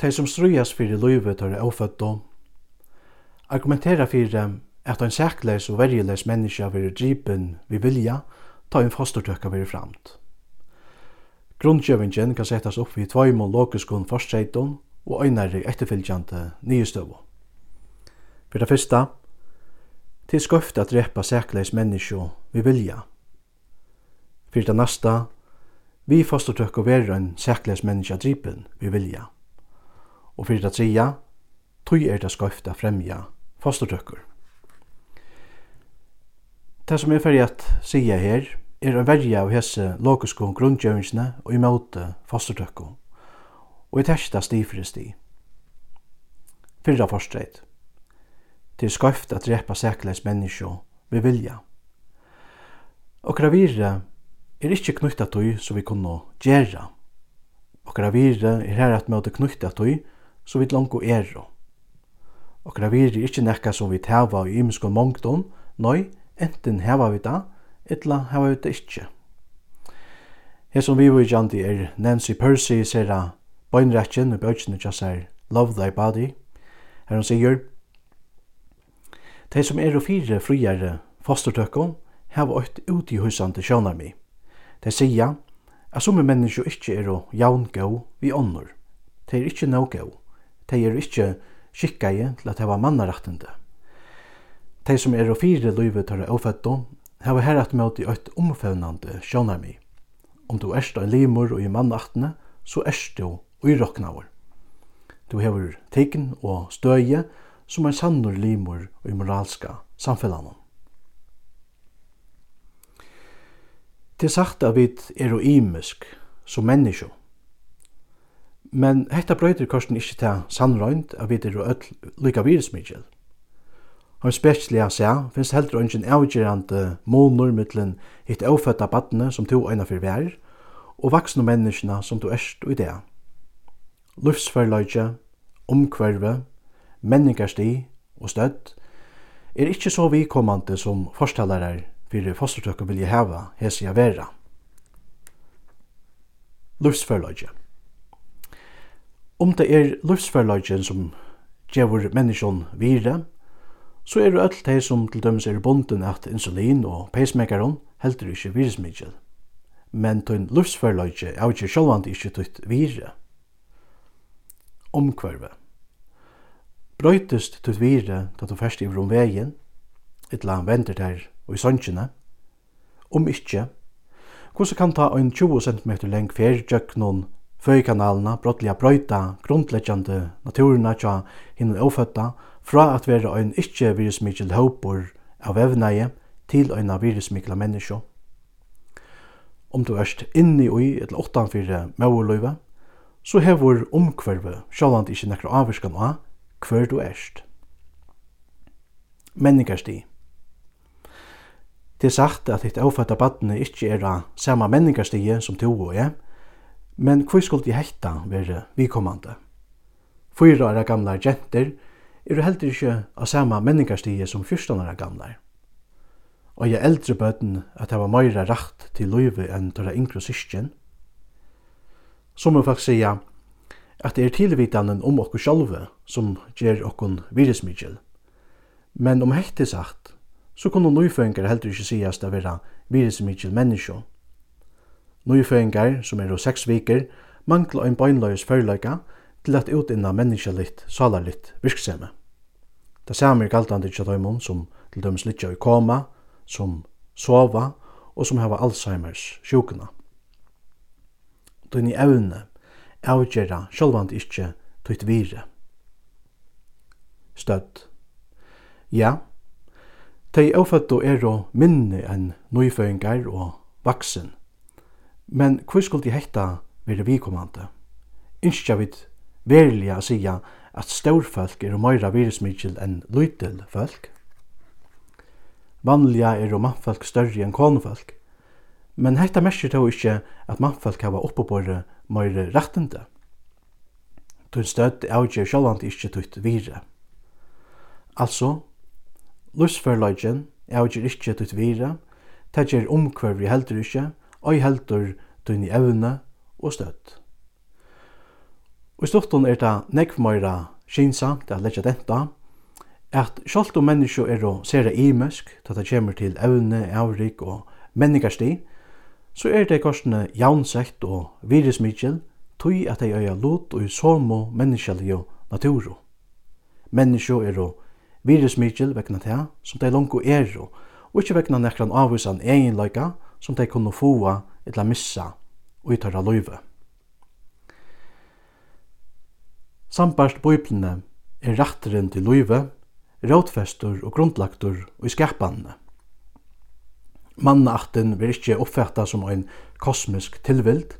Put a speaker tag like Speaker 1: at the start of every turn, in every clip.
Speaker 1: de som strøyast fyrir løyve tørre avfødda, argumentera fyrir at ein sækleis og verjuleis menneska fyrir dripen vi vilja, ta ein fostertøkka vil framt. Grundgjøvingen kan settast opp við tveimon logiskon forstreiton og einari etterfylgjande nyestøvo. For det fyrsta, til skøft at drepa sækleis menneska vi vilja. For det nasta, vi fostertøkka vera ein sækleis menneska drypen vi vilja og fyrir det tredje, tog er det skøyft å fremja fostertøkker. Det som er ferdig at sige her, er en verja av hese logiske grunnkjøvingsene og imøte fostertøkker, og i tersta stifre sti. Fyrra forstreit. Det er skøyft å drepa sækleis menneskje vi vilja. Og gravire er ikkje knytta tøy som vi kunne gjerra. Og gravire er her at møte knytta tøy så vi langt er. Og viri er ikkje nekka som vi tæva i imenskon mongdon, nøy, enten heva vi da, etla heva vi det ikkje. Her som vi var i er Nancy Percy sera bøynrekken og bøytjen og seg Love Thy Body, her hun sier, De som er og fire friere fostertøkken heva eit utihusande sjønarmi. De sier at som menneskje ikkje er og jaungå vi ånder. De er ikkje no gau tey eru ikki skikkaði til at hava mannarættindi. Tey sum eru fyri lívið tørra óføddu hava herat i eitt umfevnandi sjónarmi. Om du erst ein limur og í mannaættini, so erst du uiroknaður. Du hever tekin og støye som ein sannur limur og i moralska samfellanen. Det er sagt at vi er og imisk som menneskjum Men hetta brøyter korsen ikkje til sannrøynd av vidir og öll lykka virusmikil. Hans spesialia seg finnes heldur ungen avgjerande månur mittlen hitt avfødda badne som to einar fyrir vær, og vaksne menneskene som to erst og i det. Lufsverløyge, omkverve, menningarsti og støtt er ikkje så vikommande som forstallere fyrir fostertøkken vilje heva hesi a vera. Lufsverløyge. Om det er luftsverleikjen som gjevur menneskjon vire, så er det öll de som til dømes er bonden at insulin og pacemakeron heldur ikkje virusmidgjel. Men tøyn luftsverleikje er ikkje sjálvand ikkje tøyt vire. Omkvarve. Brøytest tøyt vire da du færst iver om vegin, etla han vender der og i sannsjene, om ikkje, hvordan kan ta ein 20 cm leng fjergjøknon Føykanalene brottelig brøyta grundleggjande naturerna tja hinnan oføtta fra at være ein ikkje virusmikkel håpor av evneie til ein virusmikkel menneske. Om du erst inni ui eller åttanfyrre mauerløyve, så hevur omkverve sjåland ikkje nekra avvirskan av hver du erst. Menningarsti Det er sagt at hitt avfatta badne ikkje er av samme menningarstige som to og jeg, Men hvor skulle de hetta være vikommande? Fyra ára jenter, gentir eru heldur ikkje á sama menningarstige som 14 ára gamlar. Og jeg eldre bøten at hava meira rakt til løyvi enn tåra yngre syskjen. Som hun faktisk sier at det er tilvitanen om okkur sjálve som ger okkun virismidjel. Men om hekti sagt, så kunne nøyføyngar heldur ikkje sigast a vera virismidjel menneskjå nøyføyngar som eru seks viker, mangla ein beinløys førleika til at utinna menneskelitt, salarlitt virksemi. Det samme er galtande til døymon som til døms litja i koma, som sova og som hava Alzheimers sjukuna. Tøyni evne avgjera sjálvand ikkje tøyt vire. Stødd. Ja, tei ofattu er og minni enn nøyføyngar og vaksin Men hvor skulle de hetta vera vikommande? Innskja vit verilega að siga at stórfólk er meira virðismikil enn lítil fólk. Vanliga er mannfolk større enn konefolk. men hetta merkir tog ikkje at mannfolk hava oppebore meira rettende. Tun stødd avgjer sjálvandi ikkje tutt vire. Altså, lusførløgjen avgjer ikkje tutt vire, tegjer omkvarvi heldur ikkje, og heldur tíni evne og støtt. Og i stuttum er det nekv meira skynsamt at leggja denta, at sjálft om menneskje er å sere imesk, da det kommer til evne, avrik og menningarsti, så er det korsene jaunsekt og virismikil, tui at ei øya lot og i somo menneskjallig naturo. Menneskje er å virismikil vekna tega, som de langko er og, og ikkje vekna nekran avvisan eginleika, som de kunne få eller missa og i løyve. Sambart bøyplene er ratteren til løyve, rådfester og grundlagtur og i skapanene. Mannaakten vil ikkje oppfatta som ein kosmisk tilvild,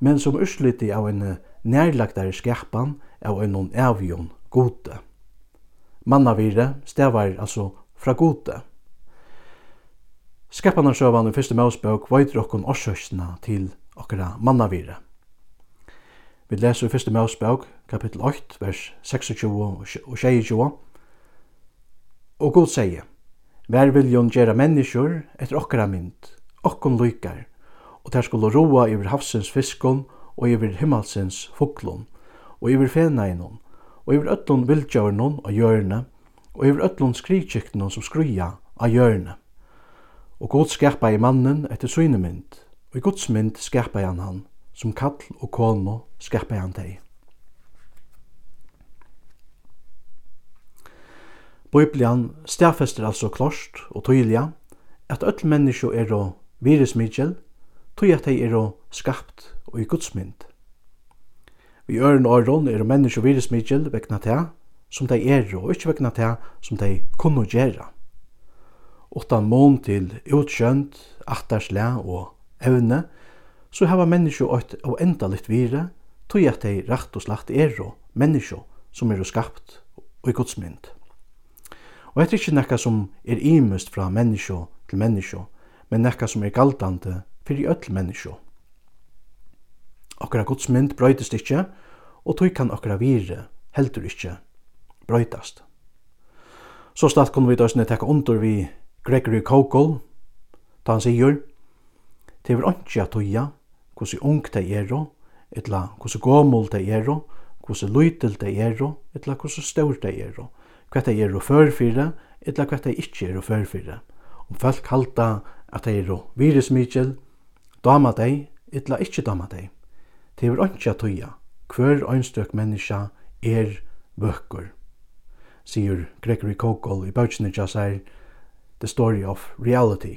Speaker 1: men som ursliti av ein nærlagdare skapan av ein avjon gode. Mannavire stavar altså fra gode. Skapanarsøvan i fyrste mausbøk veitur okkon årsøkina til okkara mannavire. Vi leser i fyrste mausbøk, kapittel 8, vers 26 og 26, og god sier, Vær viljon gjera menneskjur etter okkara mynd, okkon lykar, og der skulle roa iver havsens fiskon og iver himmelsens fuklon, og iver fenainon, og iver öllon vildjørnon av hjørne, og iver öllon skrikjiktnon som skruja av hjørne Og Gud i mannen etter syne mynd. Og i Guds mynd skapaði han han. Som kall og kono skapaði han deg. Biblian stafester altså klost og tøyliga at öll menneskje er og virusmidjel, tøy at de er og skapt og i Guds mynd. Vi øren åren er menneskje og virusmidjel vekna til som de er og ikke vekna til som de kunne gjøre utan mån til útsjónd, attarsle og evne, så hava mennisku enda litt vire, tog at tey rett og slagt eru mennisku som eru skapt og i Guds mynd. Og hetta er ikki nekka som er imust fra menneskje til menneskje, men nekka som er galdandi fyri öll menneskje. Okkara Guds mynd brøytist ikkje, og tog kan okkara vire heldur ikkje brøytast. Så snart kunne vi da snett tekka under vi Gregory Kogel, da han sier, det vil ikke at tøya, hvordan ung de er, etla hvordan gåmål de er, hvordan lytel de er, etla hvordan stor de er, hva det er å førfyrre, eller hva det ikke er å førfyrre. Om folk halda at det er å virusmykjel, dama deg, eller ikke dama deg. Det vil ikke at tøya, hver øynstøk menneska er bøkker», Sier Gregory Kogel i bøkene til seg, The Story of Reality.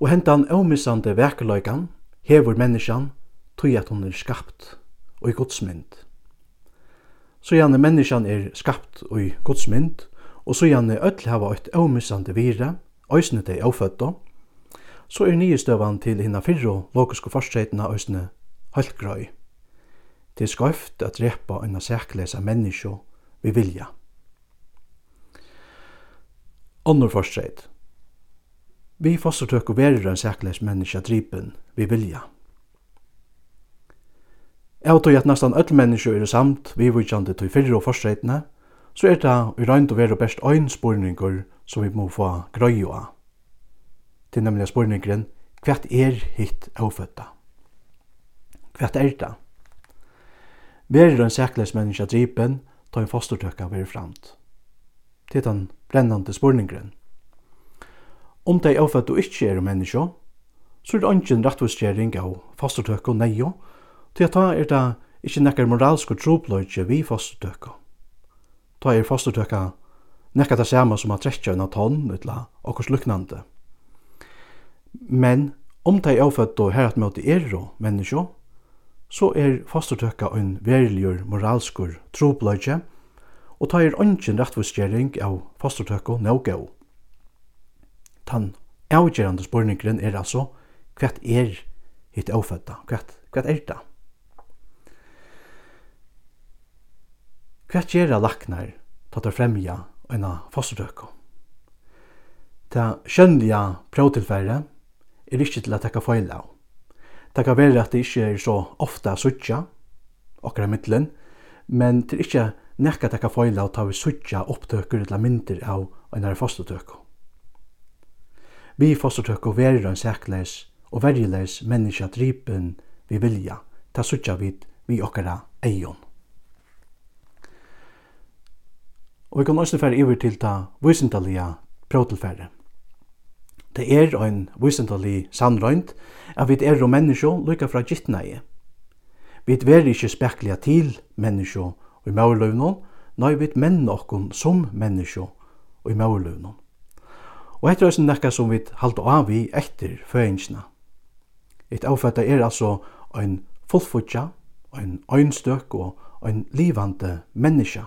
Speaker 1: Og hentan omissande vekeløykan hever menneskan tog at hon er skapt og i godsmynd. Så gjerne menneskjan er skapt og i godsmynd, og så gjerne öll hava eit omissande vire, òsne dei avfødda, så er nyestøvan til hinna fyrro logiske forskjeitina òsne høllgrøy. Det er skøyft at drepa enn a sæklesa menneskjo vi vilja. Onnur forstreit. Vi fossertøk og verir en sækles menneska dripen vi vilja. Jeg tror at nesten alle mennesker er samt vivutjande til fyrre og forstreitene, så er det i røynd å være best øyn spørninger som vi må få grøy av. Til nemlig spørningeren, hva er hitt avfødda? Hva er det? Verer en sækles menneska dripen, ta en fostertøkka veri framt til den brennande spurningren. Om dei avfødt og ikkje er menneske, så er det ingen rettvistgjering av fastertøk og neio, til at da er det ikkje nekkar moralsk og trobløyge vi fastertøk. Da er fastertøk nekkar det samme som at trekja unna tonn utla okkurs luknande. Men om dei avfødt og herat møte er og menneskje, så er fastertøk en veriljur moralskur trobløyge, og ta er ønsken rettvisgjering av fostertøkko nøg av. Tan avgjerande spurningren er altså hva er hitt avfødda, hva, hva er det? Hva gjør laknar ta ta fremja eina fostertøkko? Ta skjønnliga prøvtilfære er ikke til å tekka feil av. Det kan være at det ikke er så ofta suttja, okkar i middelen, men det er ikke nekka tekka foila og ta vi suttja opptøkker eller myndir av einare fostertøkku. Vi fostertøkku verir en sækleis og verjileis menneska dripen vi vilja, ta suttja vid vi okkara eion. Og vi kan også fære iver til ta visendalia prøvtilfære. Det er ein vysindalig sannrøynt at vi er og menneskjo lykka fra gittnei. Vi er ikke spekla til menneskjo i maurløvnum, nei vit menn okkum som menneskjo i maurløvnum. Og etter er nekka som vit halda av vi etter føyingsna. Et avfetta er altså ein fullfutja, ein øynstøk og ein livande menneska.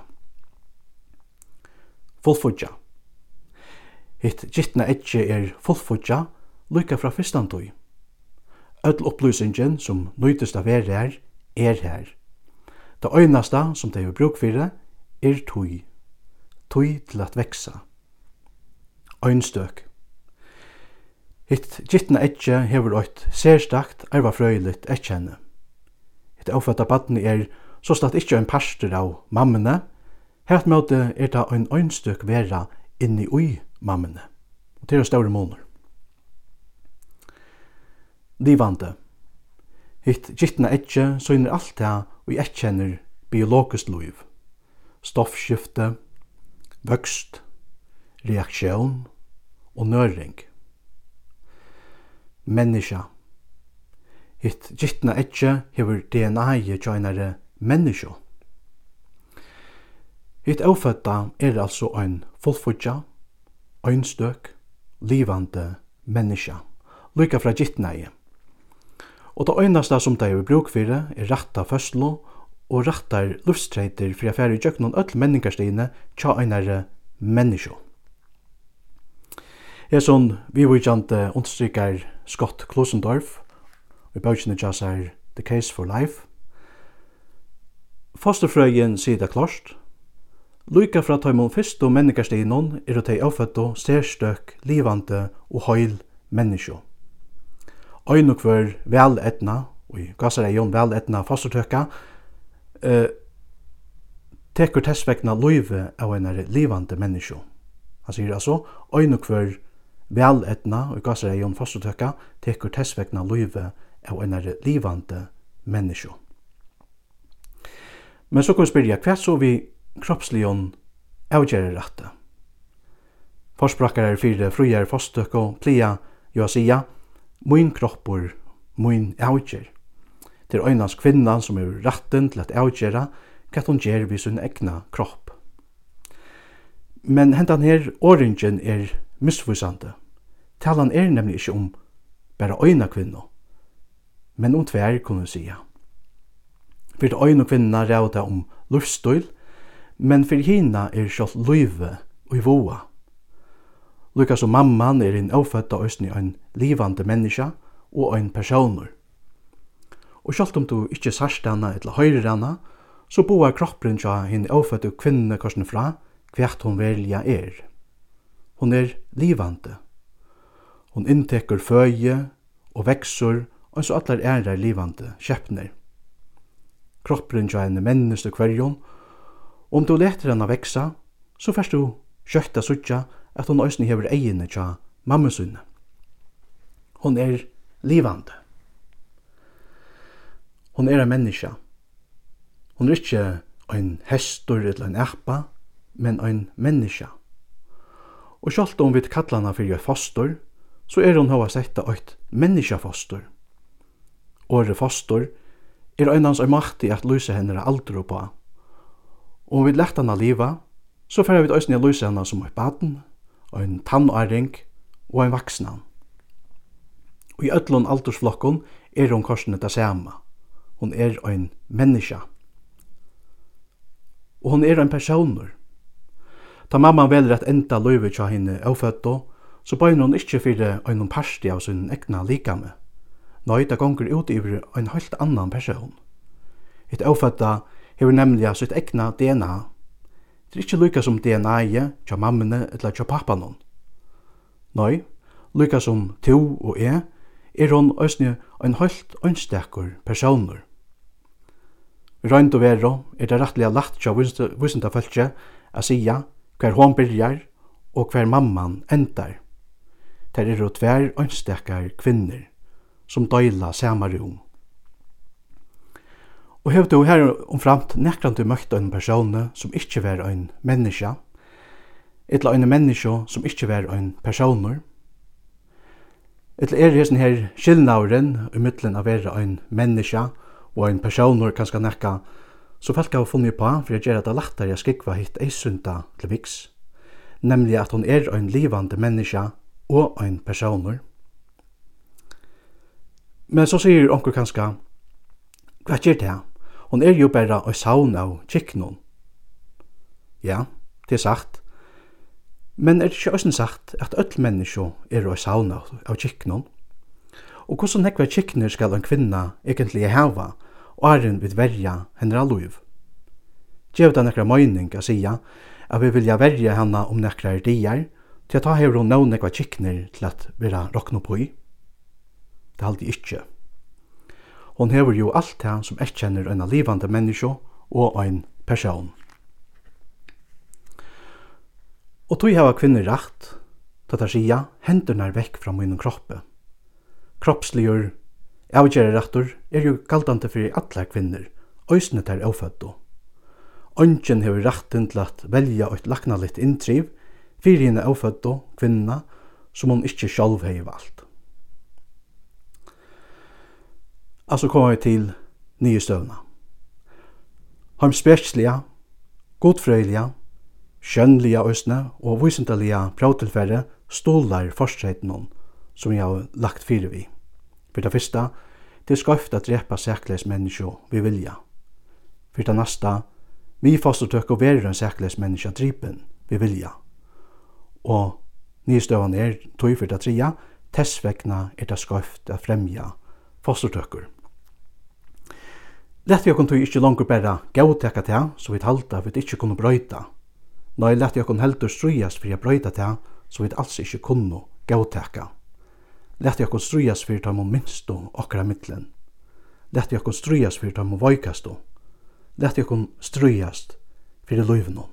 Speaker 1: Fullfutja. Hitt gittna etje er fullfutja, lykka fra fyrstandøy. Öll opplysingen som nøytest av er her, er her. Det øynasta som det er bruk fyrir er tøy. Tøy til at veksa. Øynstøk. Hitt gittna etja hefur eitt særstakt ervafrøyligt etjenne. Hitt avfatta badni er så statt ikkje ein parster av mammene, Hært møte er ta ein øynstøk vera inni ui mammene. Og til er større måneder. Livande. Hitt gittna etje søgner alt det vi jeg biologisk liv, stoffskifte, vøkst, reaksjon og nøring. Menneska. Hitt gittna etje hever DNA i tjøynare menneska. Hitt avfødda er altså ein fullfudja, øynstøk, livande menneska, lykka fra gittna-je og det øynasta som det er bruk fyrir er rætta føslo og rattar luftstreitir fyrir affæri i jøknun öll menningarsteine tja einare menneskjo. Heson vivikjante understrykar Scott Klosendorf i bøkjene tja seg The Case for Life. Fosterfrøyen sier det klart. Luka fra tøymon fyrst og menningarsteinon er å tei avføtto, særstøk, livande og høyl menneskjo ein og kvar vel etna og i vel etna fosturtøkka, eh, tekur tess vegna løyve av einar livande menneskje. Han sier altså, ein og kvar vel etna og i Gassarøyun fosturtøkka, tekur tess vegna løyve av einar livande menneskje. Men så kan vi spyrja, hva så vi kroppslion avgjere rette? Forsprakkar er fire fruer fostøk og plia, jo a sia, Min kroppur, min avgjer. Det er øynans kvinnan som er ratten til at avgjera hva hun gjer vi sin egna kropp. Men hentan her åringen er misvisande. Talan er nemlig ikkje om bare øyna kvinno, men om tver kunne sija. Fyrt øyna kvinna rævda om lufstøyl, men fyrir hina er sjalt løyve og i voa lukka som mamman er en avfødda òsni en livande menneska og en personur. Og sjalt om du ikkje sarst hana eller høyrir hana, så boar kroppen tja hinn avfødda kvinne korsen fra hvert hon velja er. Hon er livande. Hon inntekker føye og veksur og så allar er livande kjepner. Kroppen tja henne menneske kverjon, og om du leter henne veksa, så fyrst du kjøkta sutja at hon òsni hever egini tja mammasunne. Hon er livande. Hon er en menneska. Hon er ikkje ein hestur eller ein erpa, men ein menneska. Og sjalt om vi kallar hana fyrir fostur, så er hon hava setta eit menneska fostur. Åre fostur er einans ein makt i at lysa hennara alder på. Og om vi lett hana liva, så fyrir vi òsne lysa henne som eit baden, ein tannáring og ein vaksnan í öllun aldursflokkun er hon kortini det samme. hon er ein menneska. og hon er ein persónur Ta mamma velur at enda løyve tja henne óføddu, så bøyner hon ikkje fyrir einum parsti av sin egna likame. Nei, det gonger ut iver ein heilt annan person. Et ófødda hevur nemliga sitt egna DNA Det er ikkje lykka som DNA i tja mammene eller tja pappanon. Nei, lykka som to og jeg, er hon òsne ein høylt ønstekur personer. Røynd og vero er det rettelig lagt tja vissenda fölkje a sia hver hon byrjar og hver mamman endar. Ter er jo tver ønstekar kvinner som døyla samarrum. Og hevur du her omframt nekran du møtt ein person som ikkje var ein menneske, etla ein menneske som ikkje var ein personer, etla er hesen her skilnauren i mittlen av vera ein menneske og ein personer kanskje nekka, så folk har funnet på for å gjøre det lettere å skikva hitt eisunda til viks, nemlig at hon er ein livande menneske og ein personer. Men så sier onkur kanskje, hva gjør det her? Hon er jo berra og saun av kiknon. Ja, det er sagt. Men er det ikke også sagt at öll menneskje er og saun av kiknon? Og hvordan nekva kikner skal en kvinna egentlig hava, og æren vid verja hennar alluiv? Gjev det nekra møyning a sia at vi vilja verja henne om nekra er dier, til at ta hever hon nå nekva kikner til at vera rokna på i. Det halde ikkje. Hon hever jo alt det som eg kjenner en livande menneske og ein person. Og tog hava kvinner rætt, tað ta sia, hendurna er vekk fra munnen kroppe. Kroppsligur, avgjere rættur er jo galdante fyrir allar kvinner, òsne ter avføddo. Ongen hever rattin til at velja eit lakna litt inntriv, fyrir henne avføddo, kvinna, som hon ikkje sjálv hei valgt. Alltså kommer vi till Heim Harmspersliga, godfrøyliga, skjønnliga østne og visendaliga prøvtilfærre stålar forskjøytene som jeg har lagt fire vi. For det første, det er skøyft å drepa sækleis vi vilja. For det neste, vi fastotøk å være en sækles menneske dripen vi vilja. Og nystøvende er tog for det tredje, tessvekna er det skøyft å fremja fastotøkker. Lett vi okkur tog ikkje langur berra gautekka ta, så vi halda vi ikkje kunne brøyta. Nei, lett vi okkur heldur strujast fyrir a brøyta ta, så vi alls ikkje kunne gautekka. Lett vi okkur strujast fyrir ta mun minstu okkara mittlen. Lett vi okkur strujast fyrir ta mun voikastu. Lett vi okkur strujast fyrir luivnum.